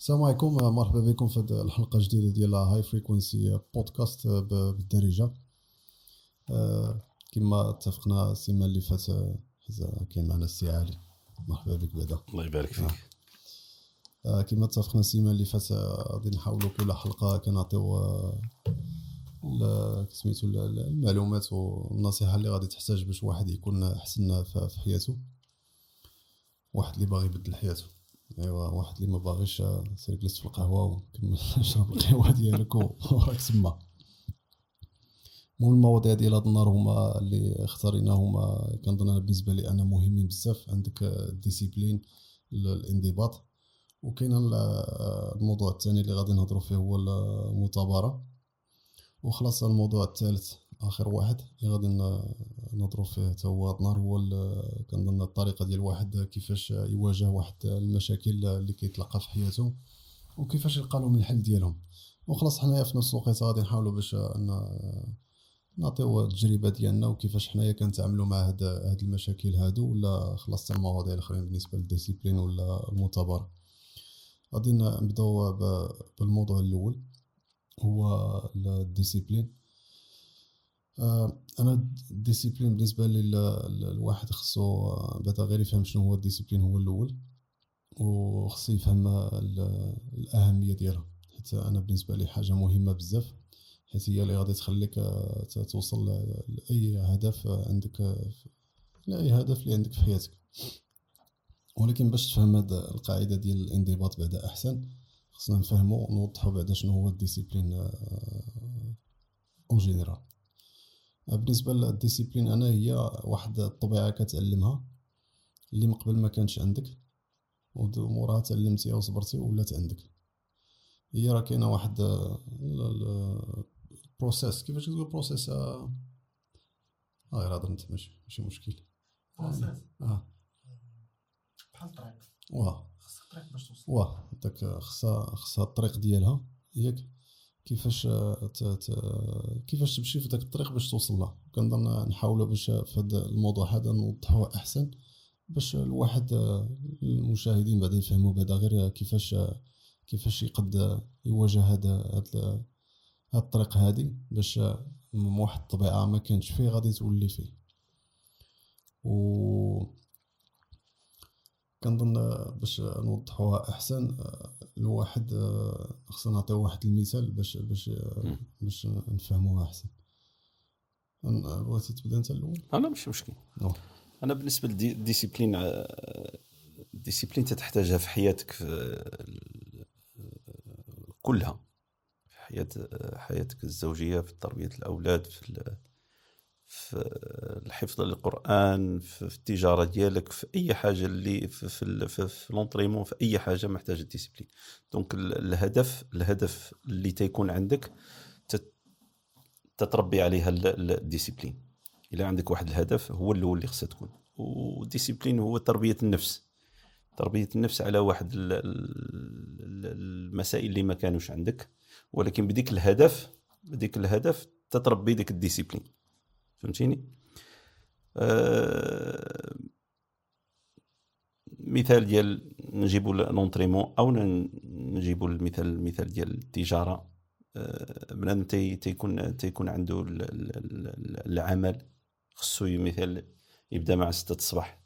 السلام عليكم مرحبا بكم في هذه الحلقة الجديدة ديال High Frequency Podcast بالدارجة. آه، كما اتفقنا السيمانه اللي فات كاين معنا السي علي. مرحبا بك بعدا. الله يبارك فيك. آه، كما اتفقنا السيمانه اللي فات غادي نحاولوا كل حلقة كنعطيو سميتو المعلومات والنصيحة اللي غادي تحتاج باش واحد يكون أحسن في حياته. واحد اللي باغي يبدل حياته. ايوا واحد اللي ما باغيش سير جلس في القهوة وكمل شرب القهوة ديالك وراك تما. المهم المواضيع ديال هذا النهار هما اللي اختاريناهم كنظن بالنسبة لي أنا مهمين بزاف. عندك ال discipline الانضباط. وكاين الموضوع الثاني اللي غادي نهضروا فيه هو المثابرة. وخلاص الموضوع الثالث آخر واحد اللي غادي نهضروا فيه حتى هو النهار هو كنظن الطريقة ديال واحد كيفاش يواجه واحد المشاكل اللي كيتلقى في حياته وكيفاش يلقى لهم الحل ديالهم. وخلاص حنايا في نفس الوقت غادي نحاولوا باش نعطيو التجربة ديالنا وكيفاش حنايا كنتعاملوا مع هاد هاد المشاكل هادو ولا خلاص المواضيع الأخرين بالنسبة للديسيبلين ولا المثابره غادي نبداو بالموضوع الأول. هو ال discipline. أنا ال discipline بالنسبة لي الواحد خصو بعدا غير يفهم شنو هو ال discipline هو الأول وخصو يفهم الأهمية ديالها. حيت أنا بالنسبة لي حاجة مهمة بزاف حيت هي اللي غادي تخليك آه، توصل لأي هدف عندك لأي هدف اللي عندك في حياتك. ولكن باش تفهم هاد القاعدة ديال الانضباط بعدا أحسن خصنا نفهمو ونوضحو بعدا شنو هو ال discipline en général بالنسبة لل discipline أنا هي واحد الطبيعة كتعلمها اللي من قبل ما كانش عندك وموراها تعلمتيها وصبرتي ولات عندك. هي راه كاينة واحد ال process كيفاش تقول process آه غير هضر انت ماشي ماشي مشكل. process آه. بحال الطريق. واه. خصك الطريق باش توصل. واه. داك خصها خصها الطريق ديالها ياك كيفاش. ت... كيفاش تمشي في ذاك الطريق باش توصل لها كنظن نحاولوا باش في هذا الموضوع هذا نوضحوه أحسن باش الواحد المشاهدين بعدا يفهموا بعدا غير كيفاش كيفاش يقد يواجه هذا هذا الطريق هذه باش واحد الطبيعة ما كانش فيه غادي تولي فيه و كنظن باش نوضحوها أحسن الواحد خصنا نعطيو واحد المثال باش باش باش نفهموها أحسن. بغيتي تبدأ أنت الأول؟ أنا مش مشكل. أنا بالنسبة لل discipline ال discipline تحتاجها في حياتك في كلها. في حياة حياتك الزوجية في تربية الأولاد في في الحفظ للقرآن في التجارة ديالك في أي حاجة اللي في في, في, في في أي حاجة محتاجة discipline donc الهدف الهدف اللي تيكون عندك تتربي عليها ال discipline إلا عندك واحد الهدف هو الأول اللي خصها تكون. وال discipline هو تربية النفس. تربية النفس على واحد المسائل اللي ما كانوش عندك. ولكن بديك الهدف بديك الهدف تتربي ديك ال discipline فهمتيني؟ آه مثال ديال نجيبوا l'entraînement أو نجيبوا المثال المثال ديال التجارة. آه بنادم تي تيكون تيكون عنده العمل خصو مثال يبدأ مع 6 الصباح.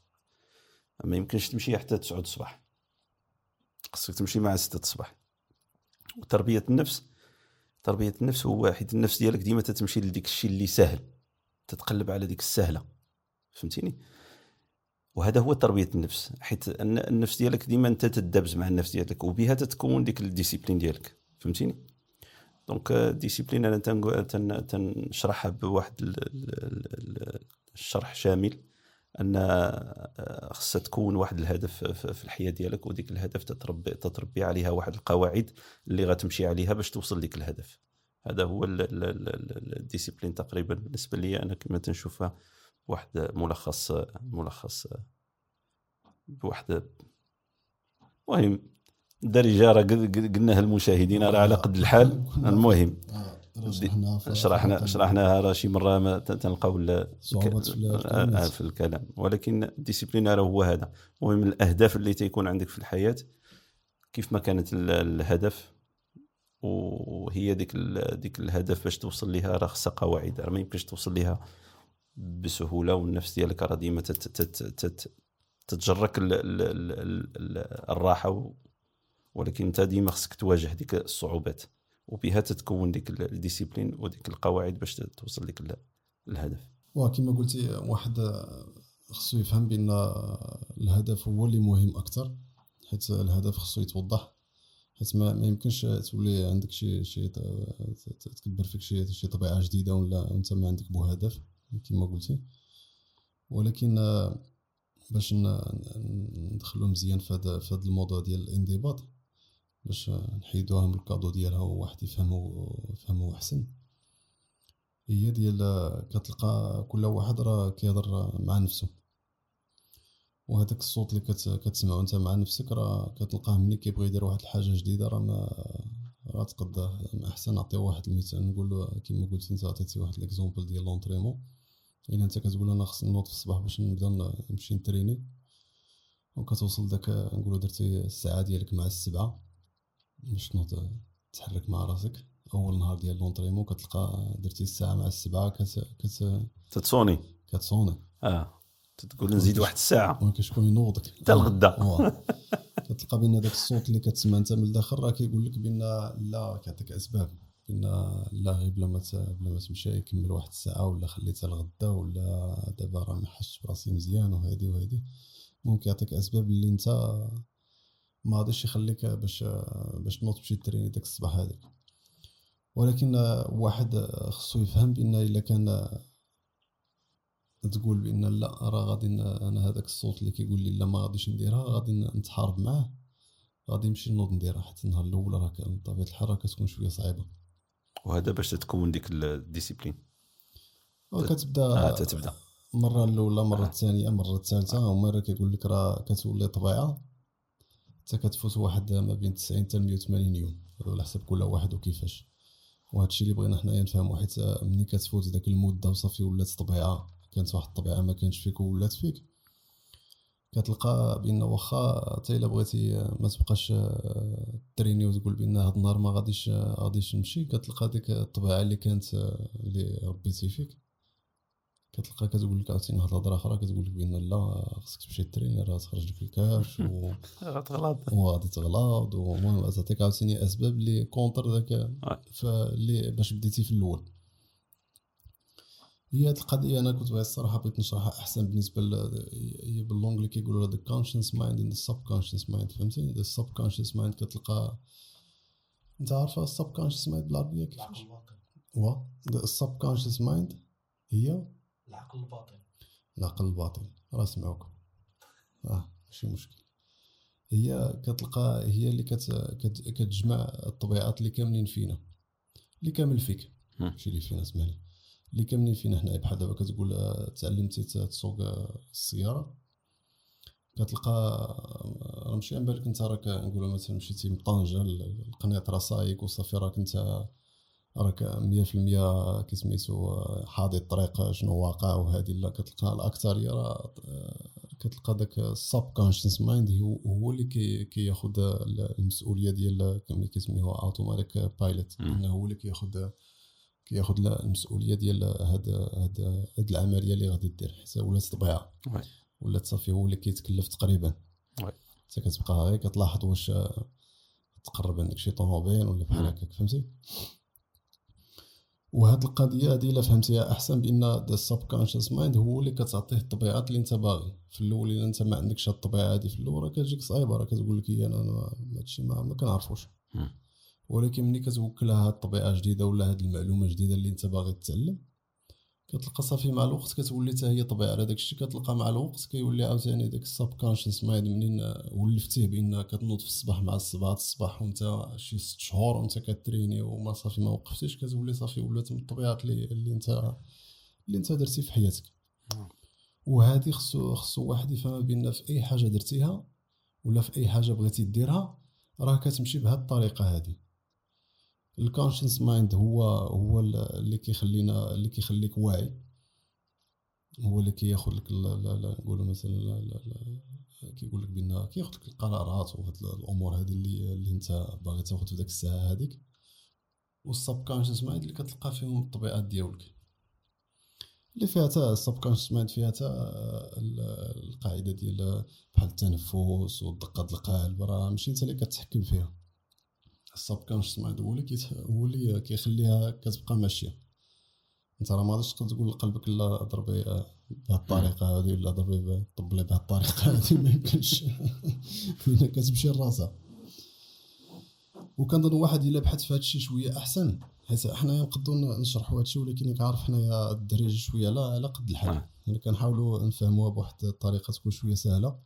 ما يمكنش تمشي حتى 9 الصباح. خصك تمشي مع 6 الصباح. وتربية النفس تربية النفس هو حيت النفس ديالك ديما تتمشي لديك الشيء اللي سهل تتقلب على ديك السهلة. فهمتيني؟ وهذا هو تربية النفس حيت النفس ديالك ديما أنت تدبز مع النفس ديالك وبها تتكون ديك ال discipline ديالك. فهمتيني؟ donc ال discipline أنا تنشرحها بواحد الشرح شامل أن خصها تكون واحد الهدف في الحياة ديالك وديك الهدف تتربي تتربي عليها واحد القواعد اللي غتمشي عليها باش توصل لك الهدف. هذا هو الديسيبلين تقريبا بالنسبة لي أنا كما تنشوفها واحد ملخص ملخص بواحد المهم الدارجه راه قلناها المشاهدين راه على قد الحال. المهم شرحنا شرحناها راه شي مرة ما تنلقاو في الكلام. ولكن الديسيبلين راه هو هذا. المهم الأهداف اللي تيكون عندك في الحياة كيف ما كانت ال- الهدف وهي ديك ديك الهدف باش توصل ليها راه خصها قواعد راه ما يمكنش توصل ليها بسهولة والنفس ديالك راه ديما تت- تت- تت- تتجرك ال- ال- ال- ال- الراحة ولكن انت ديما خصك تواجه ديك الصعوبات وبها تتكون ديك ال- ال discipline وديك القواعد باش توصل لك ال- الهدف. وكما قلتي واحد خصو يفهم بأن الهدف هو اللي مهم أكثر حيت الهدف خصو يتوضح حيت ما, ما يمكنش تولي عندك شي شي تكبر فيك شي شي طبيعة جديدة ولا أنت ما عندك بو هدف كما قلتي. ولكن آه، باش ندخلو مزيان في هذا في هذا الموضوع ديال الانضباط باش نحيدوها من ال cadeau ديالها وواحد يفهمو يفهمو أحسن. هي ديال كتلقى كل واحد راه كيهضر مع نفسه وهذاك الصوت اللي كت كتسمعو انت مع نفسك راه كتلقاه ملي كيبغي يدير واحد الحاجة جديدة راه ما راه تقداه أحسن نعطيو واحد المثال. نقول له كيما قلت أنت عطيتي واحد l'exemple ديال l'entraînement إلا أنت كتقول أنا خصني نوض في الصباح باش نبدا نمشي نتريني. وكتوصل داك نقولو درتي الساعة ديالك مع السبعة باش تنوض تحرك مع راسك. أول نهار ديال لونطريمون كتلقى درتي الساعة مع السبعة كت كت تتصوني؟ كتصوني. آه. تقول نزيد واحد الساعة. ولكن شكون ينوضك حتى الغدا. كتلقى بأن داك الصوت اللي كتسمع أنت من الداخل راه كيقول لك بأن لا كيعطيك أسباب. بأن لا غير بلا ما بلا ما تمشي يكمل واحد الساعة ولا خليتها الغدا ولا دابا راه ما براسي مزيان وهادي وهادي. ممكن يعطيك أسباب اللي أنت ما غاديش يخليك باش باش تنوض تمشي تريني داك الصباح هذاك. ولكن واحد خصو يفهم بأن إلا كان تقول بأن لا راه غادي أنا هذاك الصوت اللي كيقول لي لا ما غاديش نديرها غادي نتحارب معاه. غادي نمشي نوض نديرها حتى النهار الأول راه كان بطبيعه الحال راه كتكون شوية صعيبة. وهذا باش تتكون ديك الديسيبلين. وكتبدا آه تتبدأ. المره الأولى مرة الثانية مرة الثالثة. ومره كيقول لك راه كتولي طبيعة. حتى كتفوت واحد ما بين 90 حتى 180 يوم. على حسب كل واحد وكيفاش. وهذا الشيء اللي بغينا حنايا نفهمو حيت ملي كتفوت داك المدة وصافي ولات طبيعة. كانت واحد الطبيعة ما كانش فيك وولات فيك. كتلقى بأن واخا حتى إلا بغيتي ما تبقاش آه، تريني وتقول بأن هاد النهار ما غاديش آه، غاديش نمشي كتلقى ديك الطبيعة اللي كانت آه، اللي ربيتي فيك. كتلقى كتقول لك عاوتاني واحد الهضرة أخرى كتقول لك بأن لا خصك تمشي تريني راه تخرج لك الكاش و... غتغلط وغادي تغلط. ومهم تعطيك عاوتاني أسباب اللي contre داك اللي باش بديتي في الأول. هي هاد القضية أنا كنت بغيت الصراحة بغيت نشرحها أحسن بالنسبة ل هي ب l'anglais كيقولوا the conscious mind and subconscious mind فهمتي the subconscious mind كتلقى أنت عارفة ال subconscious mind بالعربية كيفاش؟ العقل الباطن. هو ال subconscious mind هي؟ العقل الباطن. العقل الباطن. راه سمعوك آه ماشي مشكل. هي كتلقى هي اللي كت كت كتجمع الطبيعات اللي كاملين فينا اللي كامل فيك. ماشي اللي فينا اسمعني اللي كاملين فينا حنايا بحال دابا كتقول آه، تعلمتي ت- تسوق آه، السيارة. كتلقى آه، راه ماشي عن بالك انت راك نقولوا مثلا مشيتي من طنجه ل- لقنيطره سايق وصافي راك انت راك 100% كسميتو آه، حاضي الطريق شنو واقع وهذه لا كتلقى الاكثريه راه آه، كتلقى داك ال subconscious mind هو هو اللي كي كياخذ المسؤولية ديال كما كيسميوها automatic pilot. إنه هو اللي كياخذ كياخذ المسؤولية ديال هاد هاد هاد العملية اللي غادي دير حيت ولات طبيعه. ولات صافي هو اللي كيتكلف تقريبا. حتى كتبقى غير كتلاحظ واش تقرب عندك شي طوموبيل ولا بحال. هكاك فهمتي وهاد القضية هادي إلا فهمتيها أحسن بأن ال subconscious mind هو اللي كتعطيه الطبيعات اللي أنت باغي في الأول إلا أنت ما عندكش هاد الطبيعة هادي في الأول راه كتجيك صعيبة راه كتقول لك هي أنا هادشي ما, ما كنعرفوش. ولكن ملي كتوكلها هاد الطبيعة جديدة ولا هاد المعلومة جديدة اللي انت باغي تتعلم كتلقى صافي مع الوقت كتولي حتى هي طبيعة. على داك الشيء كتلقى مع الوقت كيولي عاوتاني داك ال subconscious mind منين ولفتيه بان كتنوض في الصباح مع السبعة الصباح وانت شي ست شهور وانت كتريني وما صافي ما وقفتيش كتولي صافي ولات من الطبيعات اللي, اللي انت اللي انت درتي في حياتك. نعم. وهذه خصو خصو واحد يفهم بان في أي حاجة درتيها ولا في أي حاجة بغيتي ديرها راه كتمشي بهذه الطريقة هذه ال conscious mind هو هو اللي كيخلينا اللي كيخليك واعي. هو اللي كياخذ لك نقولوا مثلا لا- لا- لا- كيقول لك بان كياخذ لك القرارات وهاد الأمور هذه اللي اللي أنت باغي تاخذ في ديك الساعة هذيك وال subconscious mind اللي كتلقى فيهم الطبيعات ديالك. اللي فيها حتى ال subconscious mind فيها ال- القاعدة ديال بحال التنفس ودقات القلب. راه ماشي أنت اللي كتحكم فيها. conscious mind هو اللي هو اللي كيخليها كتبقى ماشية. أنت راه ما غاديش تقدر تقول لقلبك لا ضربي بهاد الطريقة هذه ولا ضربي ب- طب لي بهاد الطريقة هذه ما يمكنش. كتمشي لراسها. وكنظن واحد إلا بحث في هادشي شوية أحسن حيت حنايا نقدروا نشرحوا هادشي ولكن راك عارف حنايا الدراري شوية لا على قد الحال. آه. يعني كنحاولوا نفهموها بواحد الطريقة تكون شوية سهلة.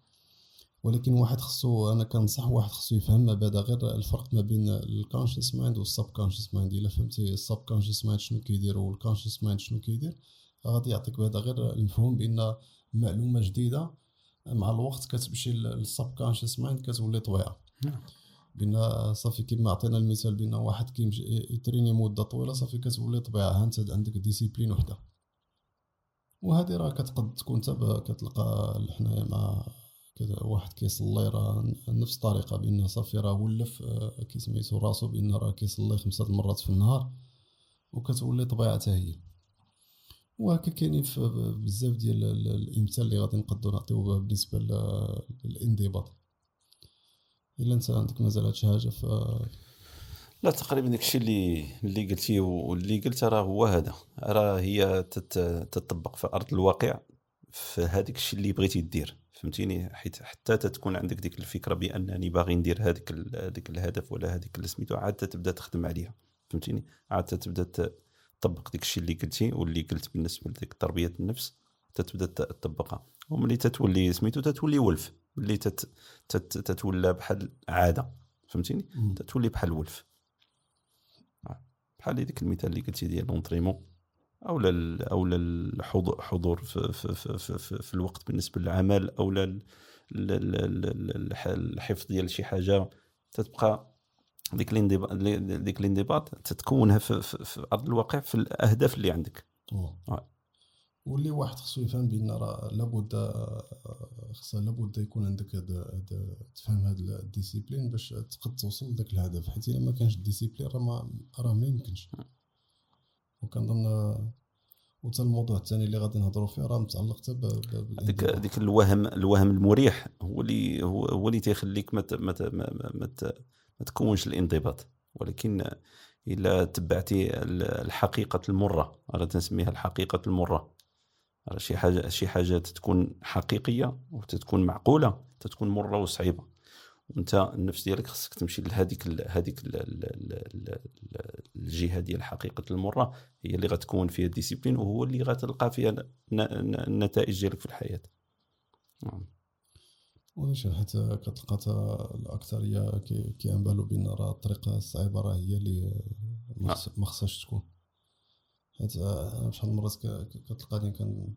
ولكن واحد خصو أنا كنصح واحد خصو يفهم مبدا غير الفرق ما بين ال conscious mind وال subconscious mind إلا فهمتي ال subconscious mind شنو كيدير وال conscious mind شنو كيدير غادي يعطيك بهذا غير المفهوم بأن معلومة جديدة مع الوقت كتمشي لل subconscious mind كتولي طبيعه نعم. بأن صافي كيما عطينا المثال بأن واحد كيمشي يتريني مدة طويلة صافي كتولي طبيعة انت عندك discipline وحدة. وهذه راه كتقد تكون حتى كتلقى حنايا مع واحد كيصلي راه نفس الطريقة بأن صافي راه ولف آه، كيسميتو راسو بأن راه كيصلي خمسة المرات في النهار وكتولي طبيعه حتى هي. وهكا كاينين بزاف ديال ال- الإمثال اللي غادي نقدروا نعطيو بالنسبة لل- للإنضباط. إلا أنت عندك مازال هاد حاجة ف لا تقريبا داكشي اللي اللي قلتيه واللي قلت راه هو هذا. راه هي تت- تطبق في أرض الواقع. في هذاك الشيء اللي بغيتي دير فهمتيني؟ حيت حتى تتكون عندك ديك الفكرة بأنني باغي ندير هذاك هذاك الهدف ولا هذيك اللي سميتو عاد تبدا تخدم عليها فهمتيني؟ عاد تبدا تطبق ديك الشيء اللي قلتي واللي قلت بالنسبة لديك تربية النفس تتبدا تطبقها. وملي تتولي سميتو تتولي ولف ملي تت تت تتولى بحال عادة فهمتيني. تتولي بحال ولف. بحال ديك المثال اللي قلتي ديال لونطريمون أو لا أو لا الحضور حضور في, في, في, في, في, في الوقت بالنسبة للعمل أو الحفظ ديال شي حاجة. تتبقى ديك الانضباط ديك الانضباط تتكونها في, في, في أرض الواقع في الأهداف اللي عندك. واللي واحد خصو يفهم بأن راه لابد خصها لابد يكون عندك هاد هاد تفهم هاد ال discipline باش تقد توصل لذاك الهدف. حيت إلا ما كانش ال discipline راه ما راه ما يمكنش. وكنظن وتا الموضوع الثاني اللي غادي نهضروا فيه راه متعلق حتى ديك. ديك الوهم الوهم المريح هو اللي هو, اللي تيخليك ما ما ما, ما, تكونش الانضباط. ولكن إلا تبعتي ال- الحقيقة المرة أنا تنسميها الحقيقة المرة. راه شي حاجة شي حاجة تكون حقيقية وتتكون معقولة تتكون مرة وصعيبة. وانت النفس ديالك خصك تمشي لهذيك هذيك ال- ال- ال- ال- ال- الجهة ديال حقيقة المرة هي اللي غتكون فيها الديسيبلين وهو اللي غتلقى فيها النتائج ديالك في الحياة. نعم. ونشان حتى كتلقى الأكثرية كي- كيعنبالوا بأن راه الطريقة الصعيبة راه هي اللي ما خص- ما خصهاش تكون. حيت آه، أنا بشحال من مرات كتلقاني كن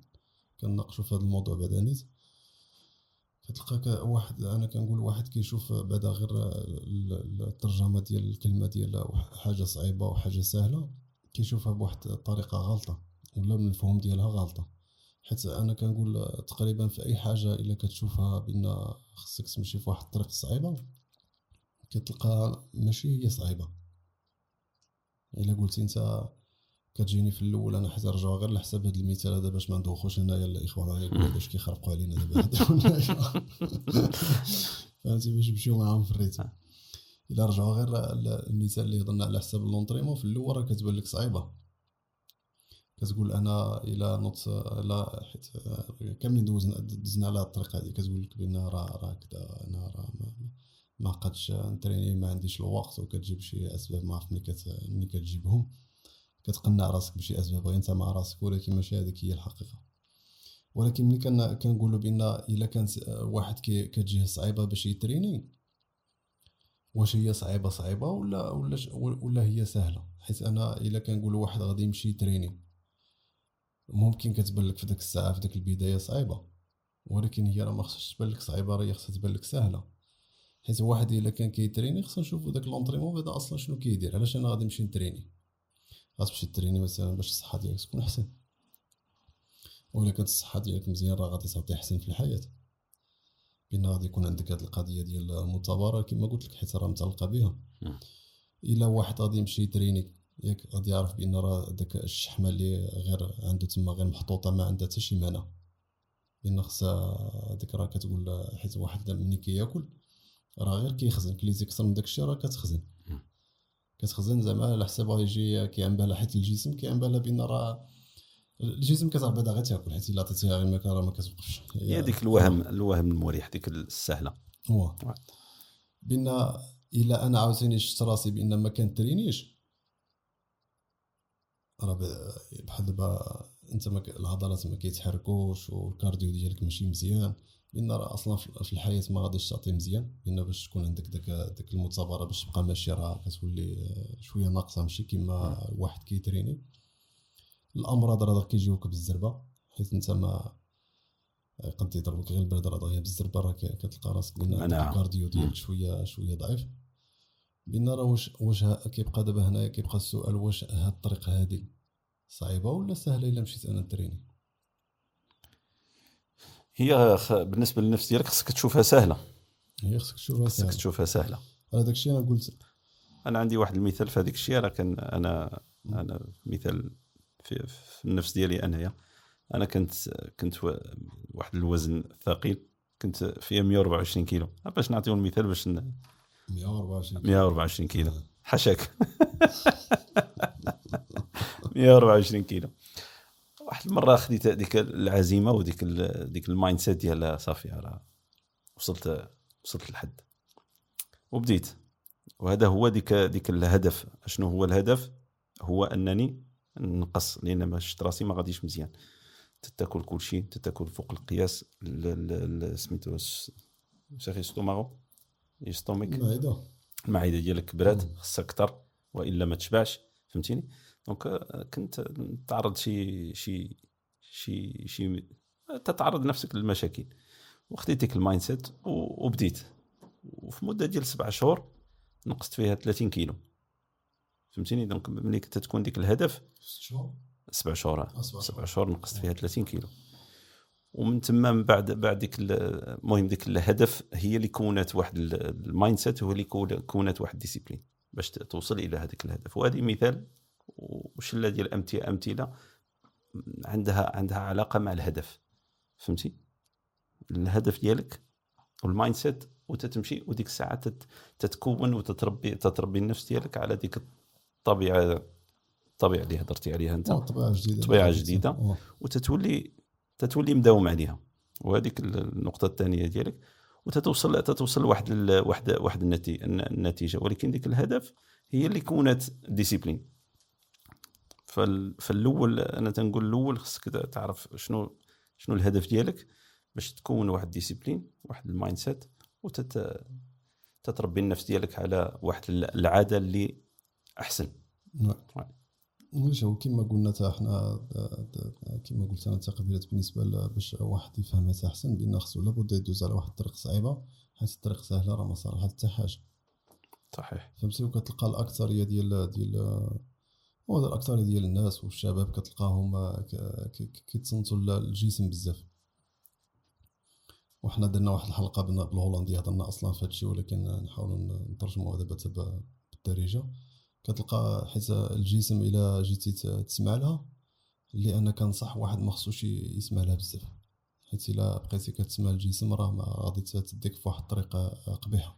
كنناقشوا في هذا الموضوع بعدا نيت كتلقى واحد أنا كنقول واحد كيشوف بعدا غير ال- ال- الترجمة ديال الكلمة ديال حاجة صعيبة وحاجه سهلة كيشوفها بواحد الطريقة غلطة ولا من الفهم ديالها غلطة. حيت أنا كنقول تقريبا في أي حاجة إلا كتشوفها بأن خصك تمشي في واحد الطريق صعيبة كتلقى ماشي هي صعيبة. إلا قلتي أنت كتجيني في الأول أنا حتى نرجعو غير لحساب هذا المثال هذا باش ما ندوخوش هنايا. الاخوان راه يقولوا باش كيخربقوا علينا دابا. فهمتي؟ باش نمشيو معاهم في الريتم. إلا رجعوا غير المثال اللي هضرنا على حساب اللونطريمون في الأول راه كتبان لك صعيبة. كتقول أنا إلى نوت لا حيت كاملين دوزنا دزنا على الطريقة هذه. كتقول لك بأن راه راه كذا أنا راه ما, قدش نتريني ما عنديش الوقت وكتجيب شي أسباب ما عرفت ملي كتجيبهم. كتقنع راسك بشي أسباب غير مع راسك ولكن ماشي هذيك هي الحقيقة. ولكن ملي كن كنقولوا بأن إلا كان واحد كتجيه صعيبة باش يتريني واش هي صعيبة صعيبة ولا ولا ولا هي سهلة؟ حيت أنا إلا كنقولوا واحد غادي يمشي يتريني ممكن كتبان لك في ديك الساعة في ديك البداية صعيبة ولكن هي راه ما خصهاش تبان لك صعيبة راه خصها تبان لك سهلة. حيت واحد إلا كان كيتريني خصنا نشوفوا داك l'entraînement بعدا أصلا شنو كيدير علاش أنا غادي نمشي نتريني غتمشي تريني مثلا باش الصحة ديالك تكون أحسن وإلا كانت الصحة ديالك مزيان راه غادي تعطي أحسن في الحياة بأن غادي يكون عندك هاد القضية ديال المثابرة كما قلت لك حيت راه متعلقة بها مم. إلا واحد غادي يمشي يتريني ياك غادي يعرف بأن راه داك الشحمة اللي غير عنده تما غير محطوطة ما عندها حتى شي معنى لأن خصها ديك راه كتقول حيت واحد ملي كياكل راه غير كيخزن كليتي كثر من داك الشيء راه كتخزن. كتخزن زعما على حساب يجي كيعن بالها حيت الجسم كيعن بالها بان راه الجسم كتعرف بعدا غير تاكل حيت الا عطيتيها غير الماكله راه ما كتوقفش. هي ديك الوهم الوهم المريح ديك السهلة. هو. بان الا أنا عاوتاني شفت راسي بان ما كنترينيش راه بحال دابا انت العضلات ما كيتحركوش وال cardio ديالك ماشي مزيان. لأن راه أصلا في الحياة ما غاديش تعطي مزيان لأن باش تكون عندك داك داك المثابرة باش تبقى ماشي راه كتولي آه، شوية ناقصة ماشي كيما واحد كيتريني. الأمراض راه كيجيوك بالزربة حيت أنت ما قد يضربك. غير البرد راه دغيا بالزربة راه كتلقى راسك مناعة. ال cardio. ديالك شوية شوية ضعيف. بان راه واش واش كيبقى دابا هنايا كيبقى السؤال واش هاد الطريقة هادي صعيبة ولا سهلة إلا مشيت أنا نتريني هي بالنسبة للنفس ديالك خصك تشوفها سهلة. هي خصك تشوفها خصك سهلة. تشوفها سهلة. هذاك الشيء أنا قلت. أنا عندي واحد المثال في هذيك الشيء راه كان أنا أنا مثال في, في النفس ديالي أنايا. أنا كنت كنت واحد الوزن ثقيل كنت فيها 124 كيلو. باش نعطيو المثال باش ن- 124 124 كيلو. حشاك 124 كيلو. واحد المرة خديت هذيك العزيمة وديك ديك ال mindset ديال صافي راه وصلت وصلت للحد. وبديت. وهذا هو ديك ديك الهدف. شنو هو الهدف؟ هو أنني نقص لأن ما شفت راسي ما غاديش مزيان. تاكل كل شيء تاكل فوق القياس ال- ال- ال- سميتو شاخي estómago stomach معدة. المعده ديالك كبرات خصها أكثر وإلا ما تشبعش فهمتيني؟ donc آه، كنت تعرض شي شي شي شي تتعرض نفسك للمشاكل. وخديت ديك ال mindset وبديت. وفي مدة ديال سبع شهور نقصت فيها 30 كيلو. فهمتيني؟ donc ملي كنت تكون ديك الهدف ست شهور؟ سبع شهور آه، سبع سبع شهور. نقصت فيها 30 كيلو. ومن تما من بعد بعد ديك ال- المهم ديك الهدف هي اللي كونت واحد ال- ال mindset هو اللي كون- كونت واحد ال discipline باش توصل إلى هذاك الهدف. وهذه مثال وشلة ديال امثله أمثلة عندها عندها علاقة مع الهدف فهمتي؟ الهدف ديالك وال mindset وتتمشي وديك الساعة تت- تتكون وتتربي تتربي النفس ديالك على ديك الطبيعة الطبيعة اللي هضرتي عليها أنت. آه، طبيعة جديدة. طبيعة جديدة. آه. وتتولي تتولي مداوم عليها. وهذيك النقطة الثانية ديالك. وتتوصل تتوصل لواحد واحد واحد النتي- النتيجة. ولكن ديك الهدف هي اللي كونت discipline فالاول أنا تنقول الأول خصك تعرف شنو شنو الهدف ديالك باش تكون واحد discipline واحد ال mindset وتت تتربي النفس ديالك على واحد العادة اللي أحسن نعم. نعم. واش هو كما قلنا تا حنا كما قلت أنا تقبيلات بالنسبة باش واحد يفهمها أحسن بان خصو لابد يدوز على واحد الطريق صعيبة حيت الطريق سهله راه ما صالحه حتى حاجة صحيح فهمتي وكتلقى الأكثرية ديال ديال هو الاكثريه ديال الناس والشباب كتلقاهم آه، كيتصنتوا للجسم بزاف. وحنا درنا واحد الحلقة بال- بالهولنديه هضرنا أصلا في هادشي ولكن نحاولوا ن- نترجموها دابا بالدارجه كتلقى حيت الجسم إلا جيتي تسمع لها اللي أنا كنصح واحد ما خصوش يسمع لها بزاف. حيت إلا بقيتي كتسمع الجسم راه ما غادي تديك في واحد الطريقة قبيحة.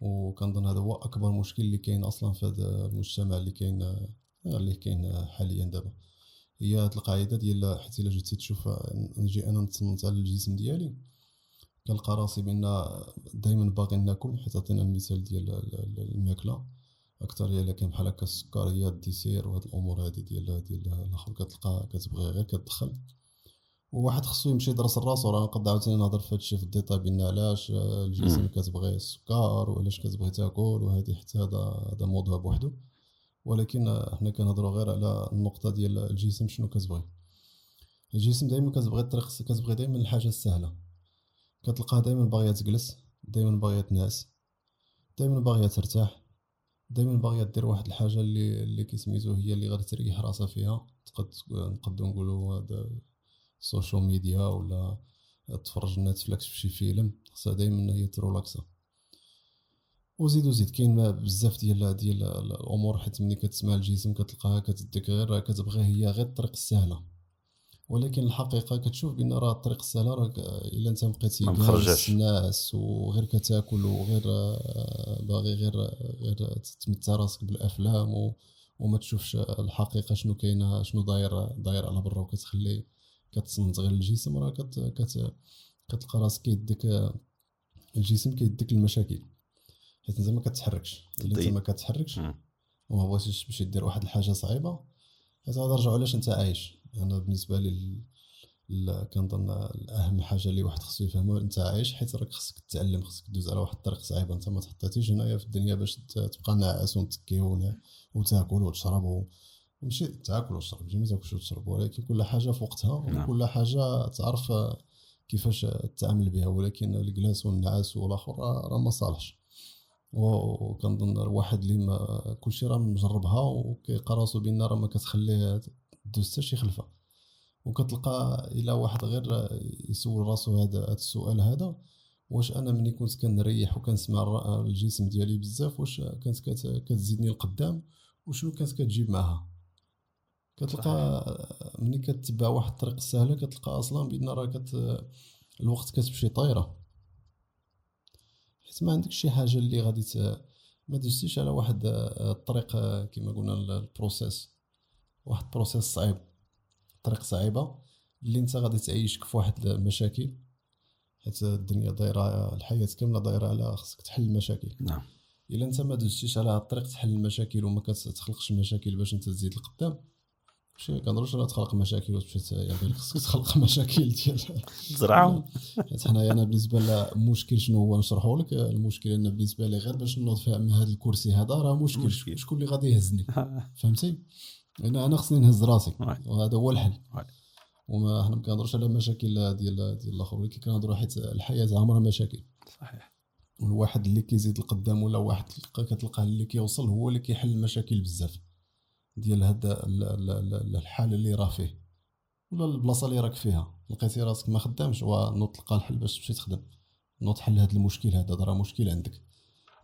وكنظن هذا هو أكبر مشكل اللي كاين أصلا في هذا المجتمع اللي كاين اللي كاين حاليا دابا. هي هاد القاعدة ديال حيت إلا جيتي تشوف نجي أنا نتصنت على الجسم ديالي كنلقى راسي بأن دائما باغي ناكل حيت عطينا المثال ديال ال- ال- الماكلة. أكثر إلا كان بحال هكا السكريات ال dessert وهاد الأمور هادي ديال ديال الأخر. كتلقى كتبغي غير كتدخل. وواحد خصو يمشي يدرس راسو راه نقدر عاوتاني نهضر في هادشي في الديتاي بأن علاش الجسم. كتبغي السكر وعلاش كتبغي تاكل وهذه حتى هذا هذا موضوع بوحدو. ولكن حنا كنهضروا غير على النقطة ديال الجسم شنو كتبغي. الجسم دائما كتبغي الطريق كتبغي دائما الحاجة السهلة. كتلقاه دائما باغيه تجلس دائما باغيه تنعس دائما باغيه ترتاح دائما باغيه دير واحد الحاجة اللي اللي كيسميتو هي اللي غادي تريح راسها فيها. تقد نقدروا نقولوا هذا ال social media ولا تفرج Netflix في شي فيلم خصها دائما هي ترولاكسا وزيد وزيد كاين بزاف ديال ديال الأمور حيت ملي كتسمع الجسم كتلقاها كتديك غير كتبغي هي غير الطريق السهلة ولكن الحقيقة كتشوف بأن راه الطريق السهلة راك إلا أنت بقيتي جالس. الناس وغير كتاكل وغير آه، باغي غير غير تمتع راسك بالأفلام و وما تشوفش الحقيقة شنو كاينة شنو داير داير على برا وكتخلي كتصنت غير الجسم راه كت كت كتلقى راسك كيديك الجسم كيديك المشاكل حيت انت ما كتحركش الا انت طيب. ما كتحركش. وما بغيتيش تمشي دير واحد الحاجة صعيبة حيت غادي نرجعوا علاش انت عايش أنا بالنسبة لي كنظن اهم حاجة اللي واحد خصو يفهمها انت عايش حيت راك خصك تتعلم خصك دوز على واحد الطريق صعيبه انت ما تحطيتيش هنايا في الدنيا باش تبقى ناعس ومتكي وتاكل وتشرب ماشي تاكل وتشرب ماشي ما تاكلش وتشرب ولكن كل حاجة في وقتها نعم. وكل حاجة تعرف كيفاش تتعامل بها ولكن الجلاس والنعاس والآخر راه ما صالحش وكنظن الواحد اللي ما كلشي راه مجربها وكيلقى راسو بان راه ما كتخليه دوز حتى شي خلفة. وكتلقى إلا واحد غير يسول راسو هذا السؤال هذا واش أنا ملي كنت كنريح وكنسمع الجسم ديالي بزاف واش كانت كت- كتزيدني القدام وشنو كانت كتجيب معها كتلقى ملي كتبع واحد الطريق السهلة كتلقى أصلا بأن راه كت الوقت كتمشي طايرة. حيت ما عندكش شي حاجة اللي غادي. ما دزتيش على واحد آه، الطريق كما قلنا ال- ال process واحد ال process صعيب طريق صعيبة اللي انت غادي تعيشك في واحد المشاكل حيت الدنيا دايرة الحياة كاملة دايرة على خصك تحل المشاكل نعم إلا انت ما دوزتيش على الطريق تحل المشاكل وما كتخلقش المشاكل باش انت تزيد لقدام ماشي كنهضروش على تخلق مشاكل ت- يعني خصك تخلق مشاكل ديال زرعهم حيت حنايا أنا بالنسبة للمشكل شنو هو نشرحه لك. المشكل أنا بالنسبة لي غير باش نوض فهم هذا الكرسي هذا راه مشكل. شكون اللي غادي يهزني؟ فهمتي؟ أنا أنا خصني نهز راسي. وهذا هو الحل. وما حنا ما كنهضروش على مشاكل ديال ديال الآخر ولكن كنهضروا حيت الحياة عمرها مشاكل. صحيح. والواحد اللي كيزيد القدام ولا واحد كتلقاه اللي كيوصل هو اللي كيحل المشاكل بزاف. ديال هذا ال- الحال اللي راه فيه. ولا البلاصة اللي راك فيها. لقيتي راسك ما خدامش ونوض تلقى الحل باش تمشي تخدم. نوض حل هذا المشكل هذا راه مشكل عندك.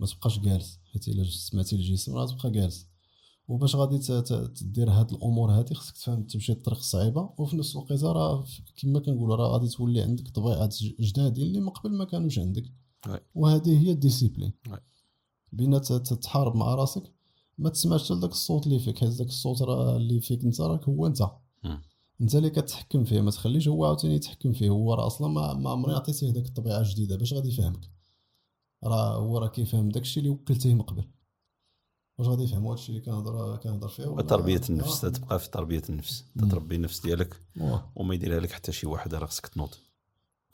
ما تبقاش جالس. حيت إلا سمعتي الجسم راه تبقى جالس. وباش غادي تدير هاد الأمور هادي خصك تفهم تمشي الطريق الصعيبه وفي نفس الوقت راه كما كنقولوا راه غادي تولي عندك طبيعات ج- جدادين اللي من قبل ما كانوش عندك. وهذه هي ال discipline. Oui. بين ت- تتحارب مع راسك ما تسمعش لذاك الصوت اللي فيك حيت ذاك الصوت راه اللي فيك انت راك هو انت. انت اللي كتحكم فيه ما تخليش هو عاوتاني يتحكم فيه. هو راه أصلا ما ما عمري عطيتيه داك الطبيعة الجديدة. باش غادي يفهمك. راه هو راه كيفهم داكشي اللي وكلتيه من قبل. واش غادي يفهم؟ هادشي اللي كنهضر كنهضر فيه. ولا- النفس آه. تبقى في تربية النفس. مم. تربي النفس ديالك. وما يديرها لك حتى شي واحد راه خصك تنوض.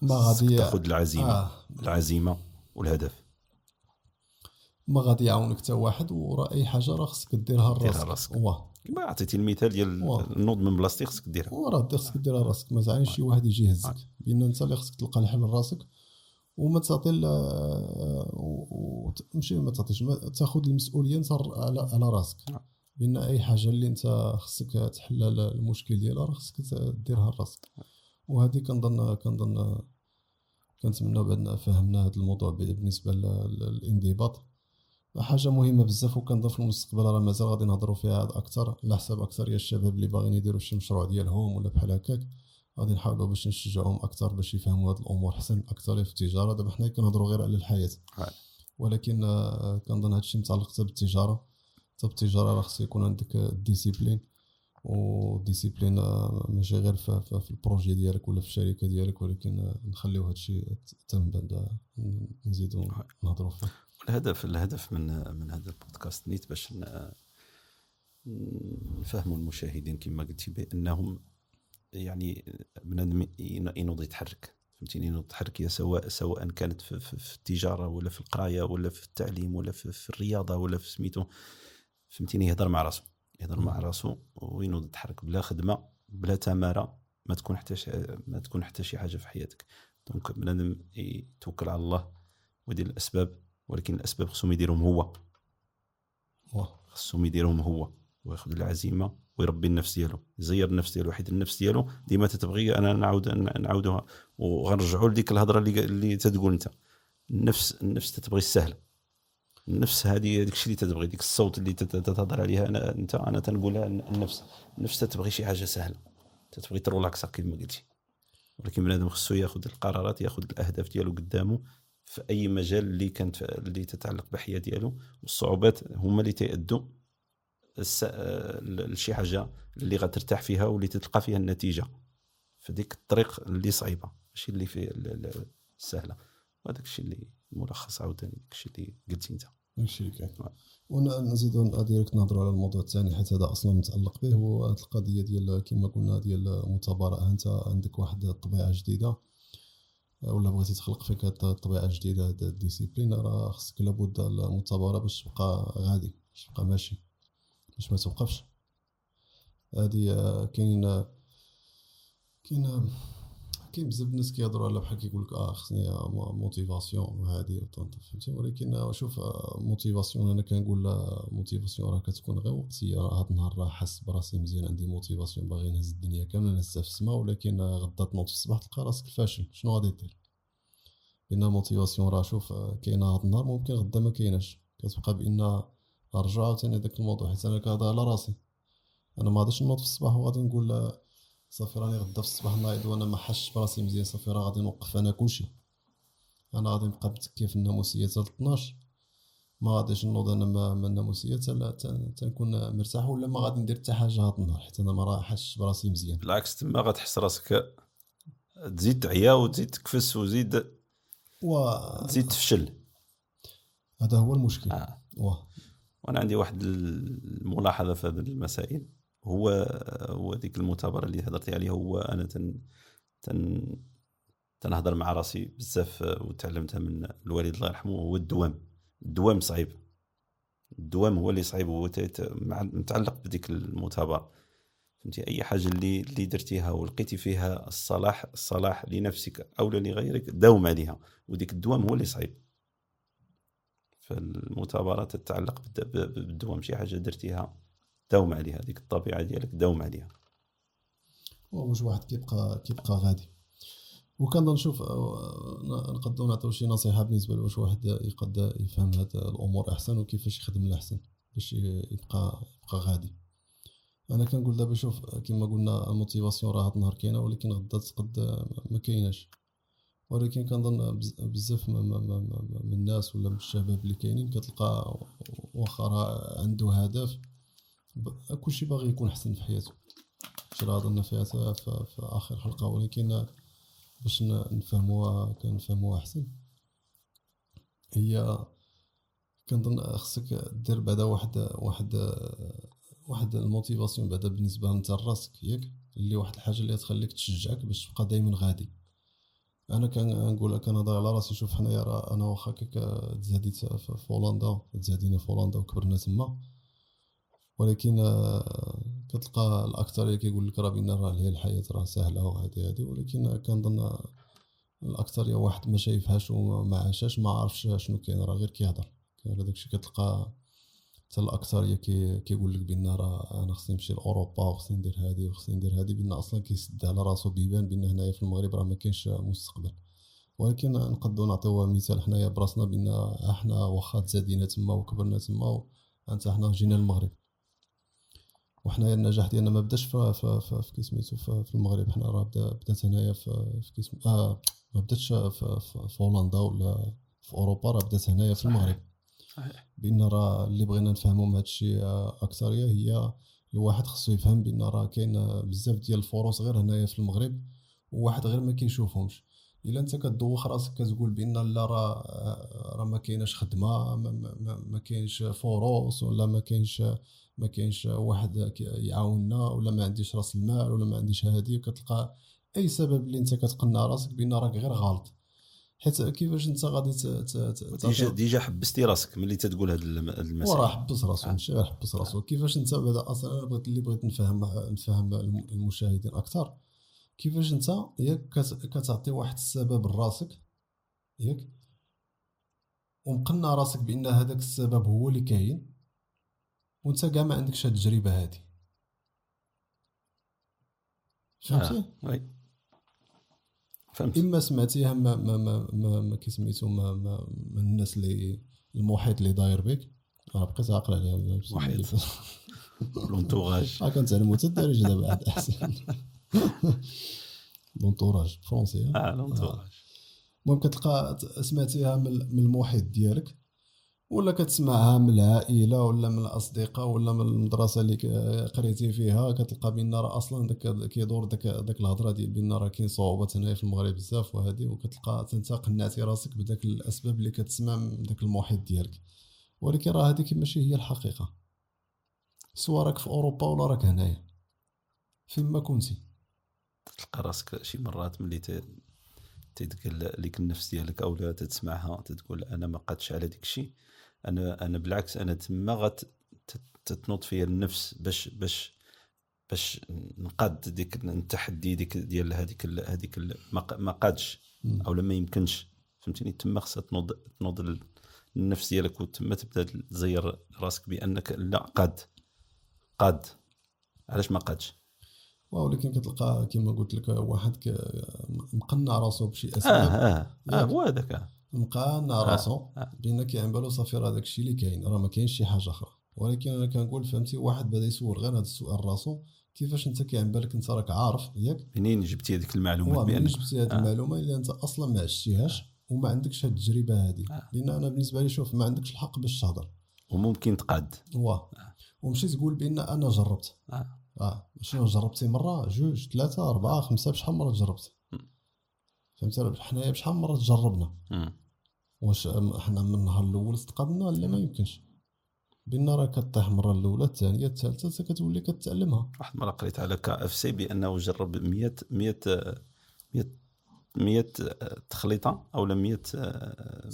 ما غادي تاخذ العزيمة. آه. العزيمة والهدف. ما غادي يعاونك حتى واحد وراه أي حاجة راه خصك ديرها لراسك. واه. كما عطيتي المثال ديال. النوض من بلاصتي خصك ديرها. وراه خصك ديرها راسك ما تعينش شي واحد يجي يهزك لأن أنت اللي خصك تلقى الحل لراسك وما تعطي و- ماشي ما تعطيش ما- تاخذ المسؤولية أنت على على راسك. لأن أي حاجة اللي أنت خصك تحل المشكل ديالها راه خصك ديرها لراسك. وهذه كنظن كنظن كنتمنى بأن فهمنا هذا الموضوع بالنسبة لل- للانضباط. حاجة مهمة بزاف وكنظن في المستقبل راه مازال غادي نهضروا فيها أكثر على حساب أكثر يا الشباب اللي باغيين يديروا شي مشروع ديالهم ولا بحال هكاك غادي نحاولوا باش نشجعهم أكثر باش يفهموا هاد الأمور حسن أكثر في التجارة. دابا حنا كنهضروا غير على الحياة. ولكن آه، كنظن هادشي متعلق حتى بالتجارة. حتى بالتجارة راه خص يكون عندك الديسيبلين و discipline آه، ماشي غير في, في, في ال projet ديالك ولا في الشركة ديالك ولكن آه، نخليو هادشي تم بعد نزيدو نهضروا فيه. الهدف الهدف من من هذا البودكاست نيت باش نفهموا المشاهدين كما قلتي بأنهم يعني بنادم ين- ينوض يتحرك. فهمتيني؟ ينوض يتحرك سواء سواء كانت في, في, في التجارة ولا في القراية ولا في التعليم ولا في, في الرياضة ولا في سميتو. فهمتيني؟ يهضر مع راسو. يهضر مع راسو وينوض يتحرك بلا خدمة بلا تمارة ما تكون حتى ما تكون حتى شي حاجة في حياتك. دونك بنادم يتوكل على الله ويدير الأسباب ولكن الأسباب خصهم يديرهم هو. خصهم يديرهم هو. وياخذ العزيمة ويربي النفس ديالو. يزير النفس ديالو حيت النفس ديالو. ديما تتبغي أنا نعاود نعاودوها. وغنرجعوا لديك الهضرة اللي اللي تتقول أنت. النفس النفس تتبغي السهل. النفس هذه داك الشيء اللي تتبغي ديك الصوت اللي تت- تتهضر عليها أنا أنت. أنا تنقولها النفس. النفس تتبغي شي حاجة سهلة. تتبغي ترولاكسا كما قلتي. ولكن بنادم خصو ياخذ القرارات ياخذ الأهداف ديالو قدامه في أي مجال اللي كانت اللي تتعلق بالحياة ديالو. والصعوبات هما اللي تيأدوا آه، لشي حاجة اللي غترتاح فيها واللي تلقى فيها النتيجة. في ديك الطريق اللي صعيبة ماشي اللي في ال- ال- السهله وهذاك الشيء اللي ملخص عاوتاني داك الشيء اللي قلتي أنت. اللي كاين. ونزيدو direct نهضروا على الموضوع الثاني حيت هذا أصلا متعلق به. هو القضية ديال كما قلنا ديال المثابره أنت عندك واحد الطبيعة جديدة. ولا بغيتي تخلق فيك هاد الطبيعه الجديده هاد ال discipline راه خصك لابد المثابرة باش تبقى غادي باش تبقى ماشي باش ما توقفش هادي آه، كاين آه، كاين آه، بزاف الناس كيهضروا على بحال كيقول لك آه خصني motivation وطنط فهمتي ولكن آه، شوف motivation أنا كنقول la motivation راه كتكون غير وقتية. هاد النهار راه حاس براسي مزيان عندي motivation باغي نهز الدنيا كاملة نهزها في السماء ولكن آه، غدا تنوض في الصباح تلقى راسك فاشل. شنو غادي دير؟ بان ال motivation راه شوف آه، كاينة هاد النهار ممكن غدا ما كايناش. كتبقى بأن نرجع عاوتاني داك الموضوع حيت أنا كنهضر على راسي. أنا ما غاديش نوض في الصباح وغادي نقول آه، صافي راني غدا في الصباح نايض وأنا ما حشش براسي مزيان صافي راه غادي نوقف أنا كلشي. أنا غادي نبقى متكي في الناموسية حتى ل 12 ما غاديش نوض أنا ما- من الناموسية حتى حتى- تنكون مرتاح ولا ما غادي ندير حتى حاجة هاد النهار حيت أنا ما راه حشش براسي مزيان. بالعكس تما غتحس راسك تزيد تعيا وتزيد تكفس وزيد وهذا تزيد تفشل. هو المشكل. آه. واه. وأنا عندي واحد الملاحظة في هذه المسائل. هو هو ديك المثابره اللي هضرتي عليها هو أنا تن تن تنهضر مع راسي بزاف وتعلمتها من الوالد الله يرحمه هو الدوام. الدوام صعيب. الدوام هو اللي صعيب هو متعلق بديك المثابره فهمتي؟ أي حاجة اللي اللي درتيها ولقيتي فيها الصلاح الصلاح لنفسك أو لغيرك داوم عليها. وديك الدوام هو اللي صعيب. فالمثابره تتعلق بالدوام. شي حاجة درتيها داوم عليها ديك الطبيعة ديالك داوم عليها. واش واحد كيبقى كيبقى غادي. وكنظن نشوف آه، نقدروا نعطيو شي نصيحة بالنسبة لواش واحد يقد يفهم هاد الأمور أحسن وكيفاش يخدم الأحسن باش يبقى يبقى غادي. أنا كنقول دابا شوف كما قلنا الموتيفاسيون راه هاد النهار كاينة ولكن غدا تقد ما كايناش. ولكن كنظن بز- بزاف من الناس ولا من الشباب اللي كاينين كتلقى واخا عنده هدف كلشي باغي يكون أحسن في حياته. شي راه هضرنا فيها في, آخر حلقة ولكن باش نفهموها كنفهموها أحسن. هي كنظن خصك دير بعدا واحد واحد واحد ال motivation بعدا بالنسبة انت لراسك ياك؟ اللي واحد الحاجة اللي تخليك تشجعك باش تبقى دائما غادي. أنا كنقول كنهضر على راسي. شوف حنايا راه أنا واخا في في هولندا تزادينا في هولندا وكبرنا تما. ولكن آه، كتلقى الاكثريه كيقول لك راه بأن راه هي الحياة راه سهلة وهذه هذه ولكن كنظن الاكثريه واحد ما شايفهاش وما عاشاش ما عارفش شنو كاين راه غير كيهضر. على داكشي كتلقى حتى الاكثريه كي كيقول لك بأن راه أنا خصني نمشي لأوروبا وخصني ندير هذه وخصني ندير هذه بأن أصلا كيسد على راسو بيبان بأن هنايا في المغرب راه ما كاينش مستقبل. ولكن نقدروا نعطيو مثال حنايا براسنا بأن إحنا واخا تزادينا تما وكبرنا تما أنت حنا جينا للمغرب. وحنايا النجاح ديالنا ما بداش في في في, في كيسميتو في, في المغرب. حنا راه بدا بدات هنايا في في كيسم آه ما بداتش في, في, في هولندا ولا في أوروبا راه بدات هنايا في المغرب. صحيح. بأن راه اللي بغينا نفهموا من هادشي آه، أكثرية هي الواحد خصو يفهم بأن راه كاين بزاف ديال الفرص غير هنايا في المغرب وواحد غير ما كيشوفهمش. إلا أنت كدوخ رأسك كتقول بأن لا راه آه، راه ما كايناش خدمة ما, ما, ما, ما كاينش فرص ولا ما كاينش ما كاينش واحد يعاوننا ولا ما عنديش رأس المال ولا ما عنديش هادي وكتلقى أي سبب اللي أنت كتقنع رأسك بأن راك غير غلط. حيت كيفاش أنت غادي déjà déjà حبستي راسك ملي تتقول هاد المسائل وراه حبس راسو آه. ماشي غير حبس راسو. كيفاش أنت بعدا أصلا أنا بغيت اللي بغيت نفهم نفهم الم- المشاهدين أكثر. كيفاش انت ياك كت- كتعطي واحد السبب لراسك ياك ومقنع راسك بأن هذاك السبب هو اللي كاين وانت كاع ما عندكش هاد التجربة هادي. فهمتي آه. فهمت. إما سمعتيها ما ما ما ما, ما كيسميتو ما, ما من الناس اللي المحيط اللي داير بك راه بقيت عاقل عليها. المحيط. l'entourage ها كنتعلمو حتى الدارجه دابا. احسن l'entourage français؟ آه l'entourage المهم كتلقى سمعتيها من المحيط ديالك ولا كتسمعها من العائلة ولا من الأصدقاء ولا من المدرسة اللي قريتي فيها؟ كتلقى بأن راه أصلا داك كيدور داك داك الهضرة ديال بأن راه كاين صعوبات هنايا في المغرب بزاف وهذه وكتلقى انت قنعتي راسك بداك الأسباب اللي كتسمع من داك المحيط ديالك. ولكن راه هذيك ماشي هي الحقيقة. سواء راك في أوروبا ولا راك هنايا. فين ما كنتي. تلقى راسك شي مرات ملي تيتقال لك النفس ديالك أو تسمعها تتقول أنا ما قادش على ديك الشيء أنا أنا بالعكس أنا تما تتنوض فيا النفس باش باش باش نقاد ديك التحدي ديك ديال هذيك هذيك ما قادش. أو ما يمكنش. فهمتني تما خصها تنوض تنوض ال- النفس ديالك وتما تبدا تزير راسك بأنك لا قاد قاد. علاش ما قادش؟ ولكن كتلقى كما قلت لك واحد مقنع راسو بشي آه أسباب آه آه ياك. هو هذاك آه. مقنع راسو آه. بان كيعن بالو صافي راه داك الشيء اللي كاين راه ما كاينش شي حاجة أخرى ولكن أنا كنقول فهمتي واحد بدا يسول غير هذا السؤال راسو كيفاش أنت كيعن بالك أنت راك عارف ياك منين جبتي هذيك المعلومات هو منين جبتي هذه آه. المعلومة إلا أنت أصلا ما عشتيهاش وما عندكش هذه التجربة هذه آه. لأن أنا بالنسبة لي شوف ما عندكش الحق باش تهضر وممكن تقاد هو ومشي تقول بأن أنا جربت آه. آه. شنو جربتي مرة؟ جوج ثلاثة أربعة خمسة بشحال مرة جربت مم. فهمتي؟ حنايا بشحال مرة جربنا مم. واش حنا من النهار الأول استقدنا لا ما يمكنش؟ بان راه كطيح المره الأولى الثانية الثالثة حتى كتولي كتعلمها. واحد المرة قريت على KFC بأنه جرب 100 100 آه، 100 100 آه، تخليطة أو 100 آه،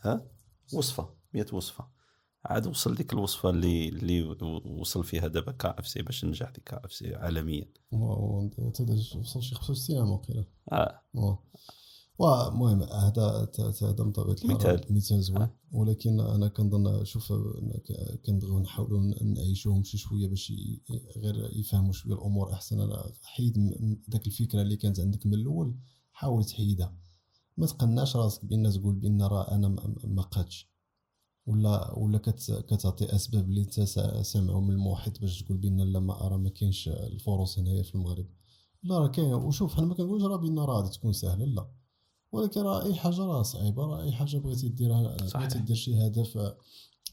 ها؟ وصفة 100 وصفة. عاد وصل ديك الوصفة اللي اللي وصل فيها دابا KFC باش ننجح ديك KFC عالميا. وصل شي 65 عام وقيلا. آه. المهم هذا هذا من طبيعة الحال مثال. مثال زوين. آه. ولكن أنا كنظن شوف كنبغيو نحاولوا نعيشوهم شي شوية باش غير يفهموا شوية الأمور أحسن. أنا حيد داك الفكرة اللي كانت عندك من الأول حاول تحيدها. ما تقنعش راسك بأن تقول بأن راه أنا ما قادش. ولا ولا كت كتعطي أسباب اللي أنت سا- سامعهم من المحيط باش تقول بأن لا ما راه ما كاينش الفرص هنايا في المغرب. لا راه كاين. وشوف حنا ما كنقولش راه بأن راه غادي تكون سهلة لا. ولكن راه أي حاجة راه صعيبة راه أي حاجة بغيتي ديرها. بغيتي دير شي هدف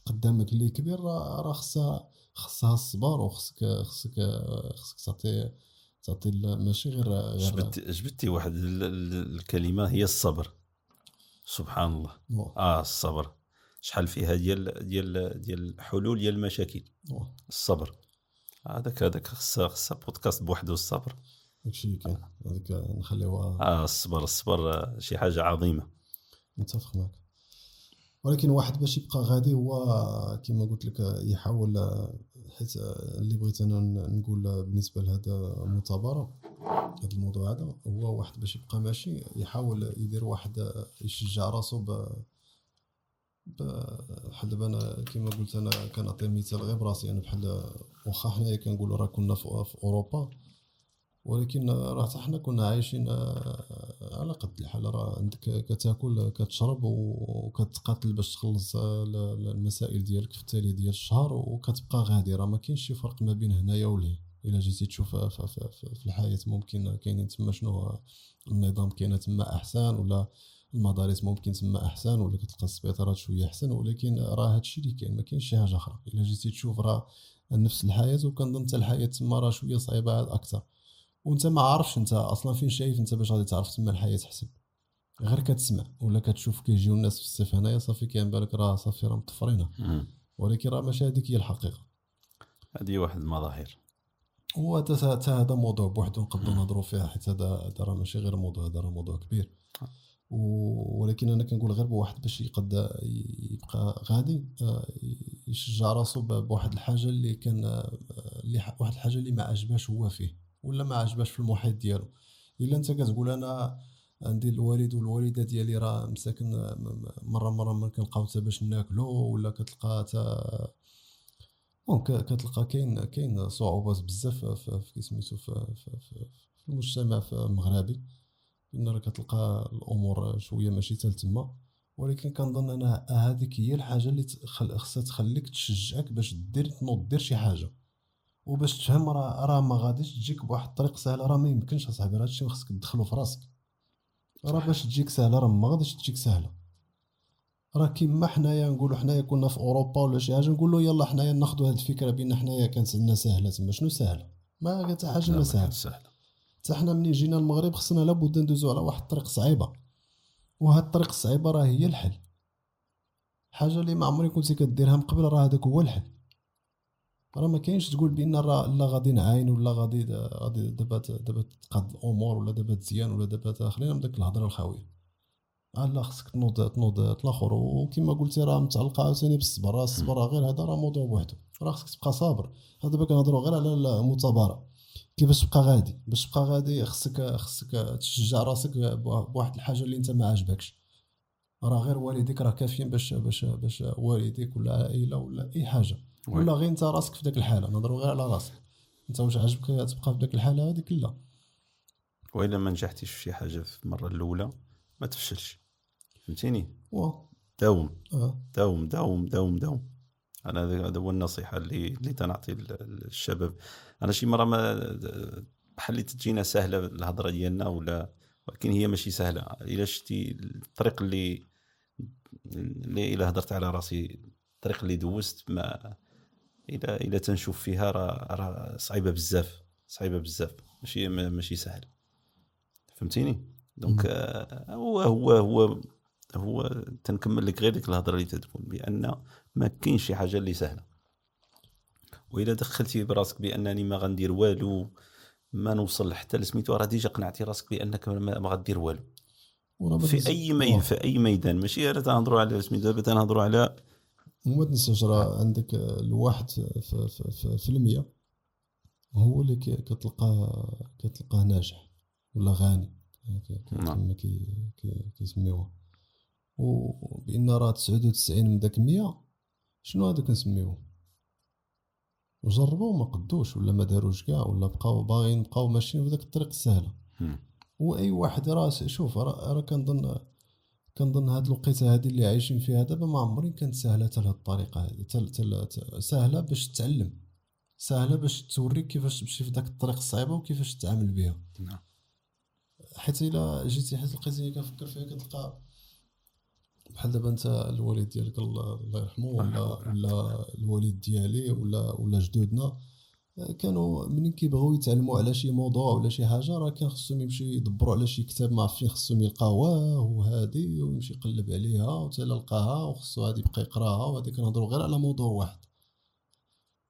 قدامك اللي كبير راه خصها خصها الصبر وخصك خصك خصك تعطي تعطي ماشي غير جبت جبتي واحد ال- ال- الكلمة هي الصبر. سبحان الله. آه الصبر. شحال فيها ديال ديال ديال حلول ديال المشاكل. الصبر. هذاك هذاك خصها خصها بودكاست بوحده الصبر. داكشي اللي كاين. هذاك نخليوها آه الصبر الصبر آه، شي حاجة عظيمة. متفق معك ولكن واحد باش يبقى غادي هو كما قلت لك يحاول حيت اللي بغيت أنا نقول بالنسبة لهذا المثابره هذا الموضوع هذا هو واحد باش يبقى ماشي يحاول يدير واحد يشجع راسو بحال دابا أنا كما قلت أنا كنعطي مثال غير براسي أنا بحال واخا حنايا كنقولوا راه كنا في أوروبا ولكن راه حتى حنا كنا عايشين آه، على قد الحال راه عندك كتاكل كتشرب وكتقاتل باش تخلص آه، المسائل ديالك في التالي ديال الشهر وكتبقى غادي. راه ما كاينش شي فرق ما بين هنايا ولهي إلا جيتي تشوف في الحياة ممكن كاينين تما شنو النظام كاين تما أحسن ولا المدارس ممكن تما أحسن ولا كتلقى السبيطارات شوية أحسن ولكن راه هادشي اللي كاين ما كاينش شي حاجة أخرى. إلا جيتي تشوف راه نفس الحياة وكنظن حتى الحياة تما راه شوية صعيبة عاد أكثر. وأنت ما عارفش أنت أصلا فين شايف أنت باش غادي تعرف تما الحياة تحسب. غير كتسمع ولا كتشوف كيجيو الناس في الصيف هنايا صافي كاين بالك راه صافي راه مطفرينها مم. ولكن راه ماشي هذيك هي الحقيقة. هذه واحد المظاهر. هو حتى هذا موضوع بوحدو نقدروا نهضروا فيه حيت هذا هذا راه ماشي غير موضوع هذا راه موضوع كبير. ولكن أنا كنقول غير بواحد باش يقد يبقى غادي آه، يشجع راسو بواحد الحاجة اللي كان آه، اللي واحد الحاجة اللي ما عجباش هو فيه ولا ما عجباش في المحيط ديالو. إلا أنت كتقول أنا عندي الوالد والوالدة ديالي راه مساكن آه، مرة مرة ما كنلقاو حتى باش ناكلو ولا كتلقى حتى كتلقى كاين كاين صعوبات بزاف في كيسميتو في, في, في, في المجتمع المغربي. ان راه كتلقى الأمور شوية ماشي حتى تما ولكن كنظن أنا هذيك هي الحاجة اللي تخل- خصها تخليك تشجعك باش دير تنوض دير شي حاجة. وباش تفهم راه راه ما غاديش تجيك بواحد الطريق سهله راه ما يمكنش أصاحبي راه هادشي خصك تدخلو في راسك. راه باش تجيك سهلة راه ما غاديش تجيك سهلة. راه كيما حنايا نقولوا حنايا كنا في أوروبا ولا شي حاجة نقولوا يلا حنايا ناخذوا هذه الفكرة بان حنايا كانت عندنا سهلة تما شنو سهله ما حتى حاجة ما سهلة. حتى حنا ملي جينا المغرب خصنا لابد ندوزو على واحد الطريق صعيبة. وهاد الطريق الصعيبة راه هي الحل. حاجة اللي ما عمري كنت كديرها من قبل راه هذاك هو الحل. راه ما كاينش تقول بأن راه لا غادي نعاين ولا غادي غادي دابا دابا تقاد الأمور ولا دابا تزيان ولا دابا خلينا من داك الهضرة الخاوية. آه لا خصك تنوض تنوض تلاخر وكما قلتي راه متعلقة عاوتاني بالصبر. راه الصبر غير هذا راه موضوع بوحدو. راه خصك تبقى صابر. هذا دابا كنهضروا غير على المثابرة. كيفاش تبقى غادي باش تبقى غادي خصك خصك تشجع راسك بواحد الحاجة اللي انت ما عاجبكش. راه غير والديك راه كافيين باش باش باش والديك ولا عائلة ولا أي حاجة. وي. ولا غير انت راسك في داك الحالة نهضروا غير على راسك. انت واش عاجبك تبقى في داك الحالة هذيك لا. وإلا ما نجحتيش في شي حاجة في المرة الأولى ما تفشلش. فهمتيني؟ داوم آه. داوم داوم داوم داوم أنا هذا هو النصيحة اللي اللي تنعطي للشباب أنا شي مرة ما بحال اللي تجينا سهلة الهضرة ديالنا ولا ولكن هي ماشي سهلة. إلا شتي الطريق اللي اللي إلا هضرت على راسي الطريق اللي دوزت ما الا إلا تنشوف فيها راه راه صعيبة بزاف. صعيبة بزاف. ماشي ما- ماشي سهل. فهمتيني؟ دونك آه، هو هو هو هو تنكمل لك غير ديك الهضرة اللي تتقول بأن ما كاينش شي حاجة اللي سهلة واذا دخلتي براسك بأنني ما غندير والو ما نوصل حتى لسميتو راه déjà قنعتي راسك بأنك ما غدير والو في أي. ميدان في أي ميدان ماشي غير تنهضروا على سميتو دابا تنهضروا على وما تنساش راه عندك الواحد في, في, في, في المية هو اللي كتلقاه كتلقاه ناجح ولا غني كي- كي- نعم. كما كي كي- كيسميوها وبان راه 99 من داك 100 شنو هذاك نسميوه وجربوا ما قدوش ولا ما داروش كاع ولا بقاو باغيين بقاو ماشيين في داك الطريق السهله. وأي واحد راه شوف راه كنظن كنظن هاد الوقيته هادي اللي عايشين فيها دابا ما عمري كانت سهلة حتى لهاد الطريقة هادي تل تل ت- سهلة باش تتعلم سهلة باش توريك كيفاش تمشي في داك الطريق الصعيبه وكيفاش تتعامل بها نعم. حيت إلا جيتي حيت لقيتيني كنفكر فيها كتلقى بحال دابا انت الوالد ديالك الله يرحمه ولا ولا الوالد ديالي ولا ولا جدودنا كانوا ملي كيبغيو يتعلموا على شي موضوع ولا شي حاجة راه كان خصهم يمشيو يدبروا على شي كتاب ما عرف فين خصهم يلقاوه وهادي ويمشي يقلب عليها وتا لقاها وخصو هادي يبقى يقراها وهادي كنهضروا غير على موضوع واحد.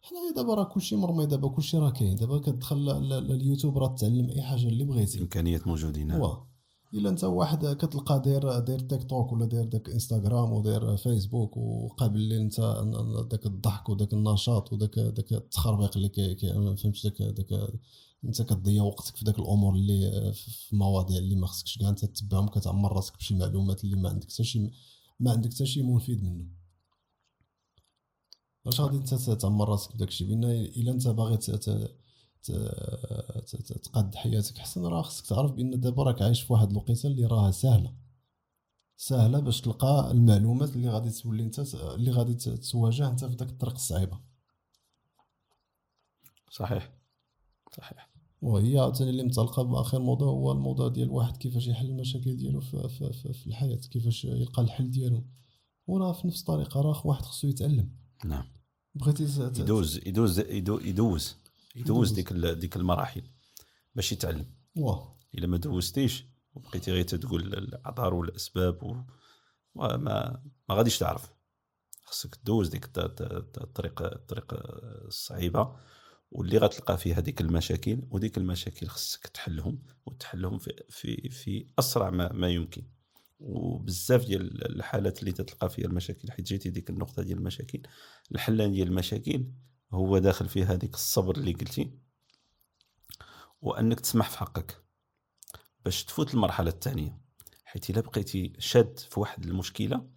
حنايا دابا راه كلشي مرمي دابا كلشي راه كاين. دابا كتدخل ل- ل- اليوتيوب راه تعلم أي حاجة اللي بغيتي. الإمكانيات موجودين. إلا أنت واحد كتلقى داير داير تيك توك ولا داير داك إنستغرام وداير فيسبوك وقابل لي أنت داك الضحك وداك النشاط وداك داك التخربيق اللي كي فهمتش داك داك أنت كتضيع وقتك في داك الأمور اللي في مواضيع اللي ما خصكش كاع أنت تتبعهم كتعمر راسك بشي معلومات اللي ما عندك حتى شي ما عندك حتى شي مفيد منه. واش غادي أنت تعمر راسك بداك الشيء بأن إلا أنت باغي تقاد حياتك حسن راه خصك تعرف بأن دابا راك عايش في واحد الوقيته اللي راها سهلة. سهلة باش تلقى المعلومات اللي غادي تولي أنت اللي غادي تواجه أنت في داك الطريق الصعيبة. صحيح. صحيح. وهي عاوتاني اللي متعلقة بآخر موضوع هو الموضوع ديال الواحد كيفاش يحل المشاكل ديالو في, في, في, في الحياة كيفاش يلقى الحل ديالو. وراه في نفس الطريقة راه واحد خصو يتعلم. نعم. بغيتي يدوز يدوز يدو- يدوز. يدوز. ديك ديك المراحل باش يتعلم. واه. إلا ما دوزتيش وبقيتي غير تقول الأعذار والأسباب و... وما ما غاديش تعرف. خصك دوز ديك الط- الط- الطريق الطريق الصعيبة واللي غتلقى فيها ديك المشاكل وديك المشاكل خصك تحلهم وتحلهم في في في أسرع ما, ما يمكن. وبزاف ديال الحالات اللي تتلقى فيها المشاكل حيت جيتي ديك النقطة ديال المشاكل الحلان ديال المشاكل هو داخل فيه هذيك الصبر اللي قلتي وأنك تسمح في حقك باش تفوت المرحله الثانية. حيت إلا بقيتي شاد في واحد المشكلة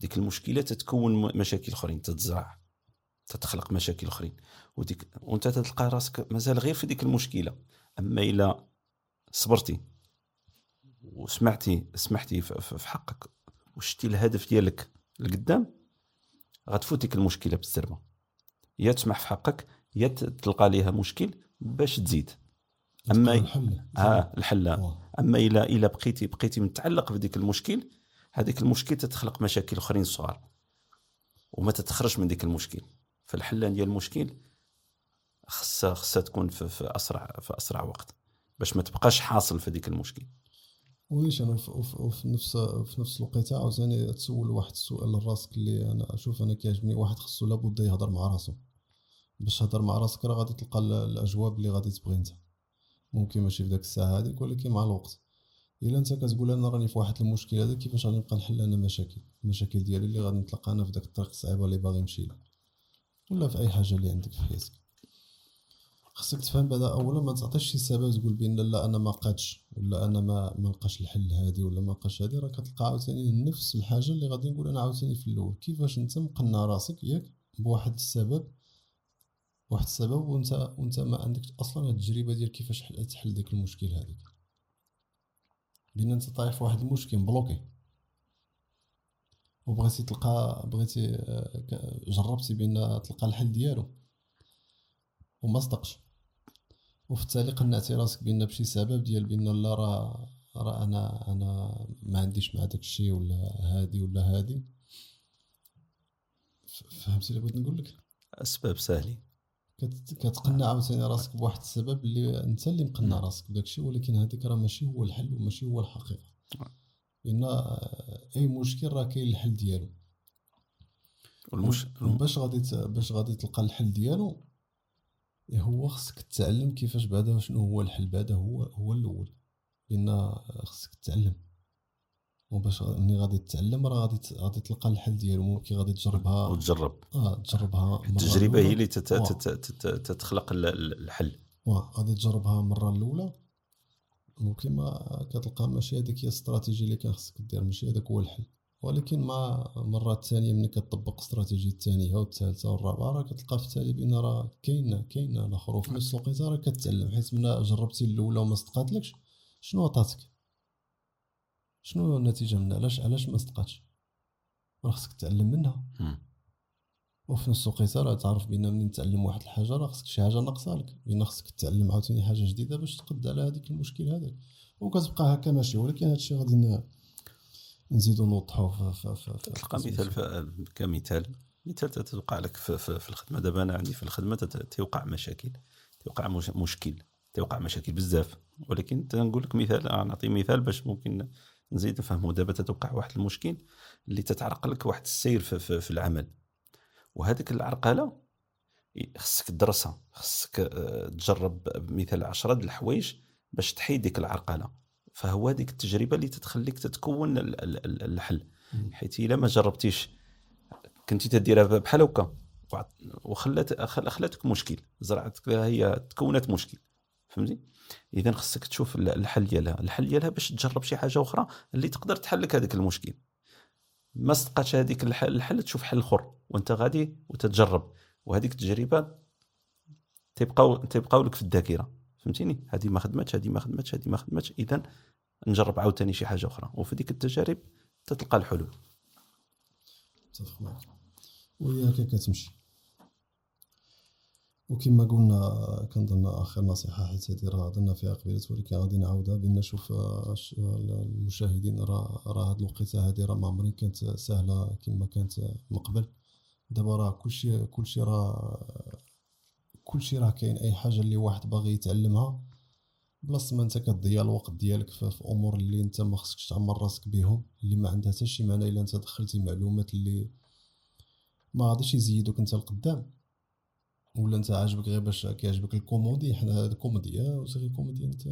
ديك المشكلة تتكون مشاكل أخرين تتزرع تتخلق مشاكل أخرين. وديك وأنت تلقى راسك مازال غير في ديك المشكلة. أما إلا صبرتي وسمعتي سمحتي في حقك وشتي الهدف ديالك لقدام غتفوتك المشكلة بالسربه يا تسمح في حقك يا تلقى ليها مشكل باش تزيد. أما الحل آه الحل. أما إلا إلا بقيتي بقيتي متعلق بديك المشكل هذيك المشكل تتخلق مشاكل أخرين صغار وما تتخرج من ديك المشكل. فالحل ديال المشكل خصها خصها تكون في, في أسرع في أسرع وقت باش ما تبقاش حاصل في ديك المشكل. ويش أنا وفي نفس في نفس الوقيته عاوتاني تسول واحد السؤال لراسك اللي أنا أشوف أنا كيعجبني. واحد خصو لابد يهضر مع راسو. باش تهضر مع راسك راه غادي تلقى ال- الأجواب اللي غادي تبغي أنت. ممكن ماشي في داك الساعة هذيك ولكن مع الوقت. إلا أنت كتقول أنا راني في واحد المشكل هذا كيفاش غادي نبقى نحل أنا مشاكل؟ المشاكل ديالي اللي غادي نتلقى أنا في داك الطريق الصعيبه اللي باغي نمشي لها ولا في أي حاجة اللي عندك في حياتك. خصك تفهم بعدا أولا ما تعطيش شي سبب تقول بأن لا أنا ما قادش ولا أنا ما ما لقاش الحل هادي ولا ما لقاش هادي راه كتلقى عاوتاني نفس الحاجة اللي غادي نقول أنا عاوتاني في الأول. كيفاش أنت مقنع راسك ياك بواحد السبب واحد السبب وانت وانت ما عندك أصلا التجربة ديال كيفاش حل- تحل ديك المشكل هذيك. بان أنت طايح في واحد المشكل مبلوكي. وبغيتي تلقى بغيتي آه، جربتي بأن تلقى الحل ديالو. وما صدقش. وفي التالي قنعتي راسك بأن بشي سبب ديال بأن لا راه راه أنا أنا ما عنديش مع داك الشيء ولا هادي ولا هادي. فهمتي اللي بغيت نقول لك؟ أسباب سهلين كت- كتقنع عاوتاني راسك بواحد السبب اللي انت اللي مقنع راسك بداك الشيء ولكن هذيك راه ماشي هو الحل وماشي هو الحقيقة. لأن آه، أي مشكل راه كاين الحل ديالو. والمش باش غادي باش غادي تلقى الحل ديالو هو خصك تتعلم كيفاش بعدا شنو هو الحل بعدا هو هو الأول. لأن خصك تتعلم. وباش ملي غادي تتعلم راه غادي غادي تلقى الحل ديالو. ممكن غادي تجربها. وتجرب. آه تجربها التجربة. هي اللي تت- واه. تت- تت- تتخلق ال- ال- الحل. واه غادي تجربها المره الأولى. ممكن ما كتلقى ماشي هذيك هي الاستراتيجيه اللي كان خصك دير. ماشي هذاك هو الحل. ولكن مع المره الثانية ملي كتطبق الاستراتيجيه الثانية والثالثة والرابعة راه كتلقى في التالي بأن راه كاينة كاينة الآخر. وفي نفس الوقت راه كتعلم. حيت من جربتي الأولى وما صدقاتلكش شنو عطاتك؟ شنو النتيجة منها؟ علاش علاش ما صدقاتش؟ راه خصك تتعلم منها. وفي نفس الوقت راه تعرف بأن ملي تتعلم واحد الحاجة راه خصك شي حاجة ناقصة لك. لأن خصك تتعلم عاوتاني حاجة جديدة باش تقد على هذيك المشكل هذاك. وكتبقى هكا ماشي. ولكن هادشي غادي ن- نزيدو في- تلقى مثال كمثال. مثال تتوقع لك في, في, في الخدمة. دابا أنا عندي في الخدمة تيوقع مشاكل. توقع مش مشكل. توقع مشاكل بزاف. ولكن تنقول لك مثال نعطي مثال باش ممكن نزيد نفهمه دابا تتوقع واحد المشكل اللي تتعرقل لك واحد السير في, في, في العمل. وهذيك العرقلة خصك تدرسها. خصك آه، تجرب مثال عشرة د الحوايج باش تحيد ديك العرقلة. فهو هذيك التجربة اللي تتخليك تتكون ال- ال- ال- الحل. حيت إلا ما جربتيش كنتي تديرها بحال هكا وخلات خل- خلاتك مشكل. زرعتك هي تكونت مشكل. فهمتي؟ اذا خصك تشوف ال- الحل ديالها. الحل ديالها باش تجرب شي حاجة أخرى اللي تقدر تحل لك هذاك المشكل. ما صدقاتش هذيك الحل, الحل تشوف حل آخر وأنت غادي وتتجرب. وهذيك التجربة تبقاو تبقاو لك في الذاكرة. فهمتيني؟ هذه ما خدمتش هذه ما خدمتش هذه ما خدمتش. اذا نجرب عاوتاني شي حاجة أخرى. وفي ديك التجارب تتلقى الحلول. متفق معك وهي هكا كتمشي. وكما قلنا كنظن آخر نصيحة حيت هذه راه هضرنا فيها قبيلات ولكن غادي نعاودها بأن نشوف آه، المشاهدين راه راه هاد الوقيتة هذه راه ما عمري كانت سهلة كما كانت من قبل. دابا راه كلشي كلشي راه كلشي راه كاين أي حاجة اللي واحد باغي يتعلمها. بلاصة ما أنت كتضيع الوقت ديالك في, في أمور اللي أنت ما خصكش تعمر راسك بهم اللي ما عندها حتى شي معنى إلا أنت دخلتي معلومات اللي ما غاديش يزيدوك أنت لقدام ولا انت عاجبك غير باش كيعجبك الكومودي؟ حنا هذا كوميدي آه وصافي كوميدي انت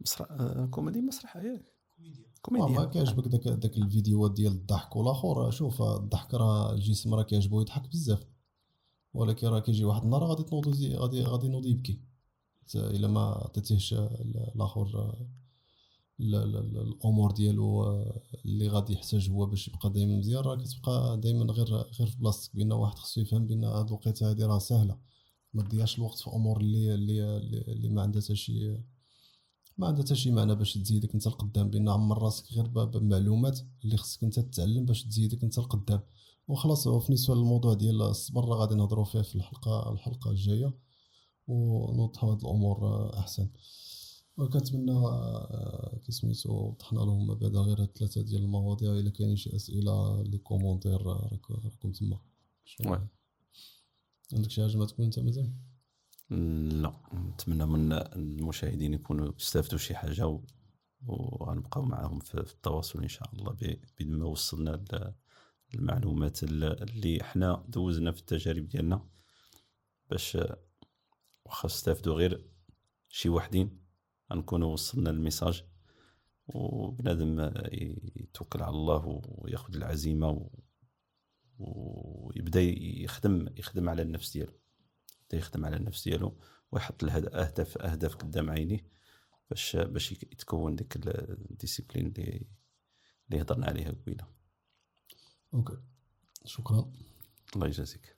مسرح آه، كوميدي مسرح ياك. آه ما كوميديا كيعجبك داك داك الفيديوهات ديال الضحك؟ والآخر شوف الضحك راه الجسم راه كيعجبو يضحك بزاف. ولكن راه كيجي واحد النهار غادي تنوض غادي غادي ينوض يبكي. إلا ما عطيتيهش ال- الآخر ال- ال- ال- الأمور ديالو آه، اللي غادي يحتاج هو باش يبقى دائما مزيان راه كتبقى دائما غير غير في بلاصتك بان واحد خصو يفهم بأن هاد الوقيتة هادي راه سهلة. ما تضيعش الوقت في أمور اللي اللي اللي, ما عندها حتى شي ما عندها حتى شي معنى باش تزيدك أنت لقدام بأن عمر راسك غير بمعلومات اللي خصك أنت تتعلم باش تزيدك أنت لقدام. وخلاص بالنسبة للموضوع ديال الصبر غادي نهضروا فيه في الحلقة الحلقة الجاية. ونوضحوا هاد الأمور آه، أحسن. وكنتمنى آه، كي سميتو وضحنا لهم بعدا غير هاد ثلاثة ديال المواضيع إلا كاينين شي أسئلة les commentaires آه، راك- راكم تما. عندك شي حاجة ما تكون أنت مازال؟ لا نتمنى من المشاهدين يكونوا استفادوا شي حاجة و... وغنبقاو معاهم في, التواصل إن شاء الله ب- بين ما وصلنا المعلومات ال- اللي حنا دوزنا في التجارب ديالنا. باش واخا استافدوا غير شي وحدين غنكونوا وصلنا الميساج. وبنادم يتوكل على الله وياخذ العزيمة و... ويبدأ يخدم يخدم على النفس ديالو. يبدأ يخدم على النفس ديالو ويحط الهد- أهداف قدام عينيه باش باش يتكون ديك ال discipline اللي اللي هضرنا عليها قبيلة. OK. شكرا. الله يجازيك.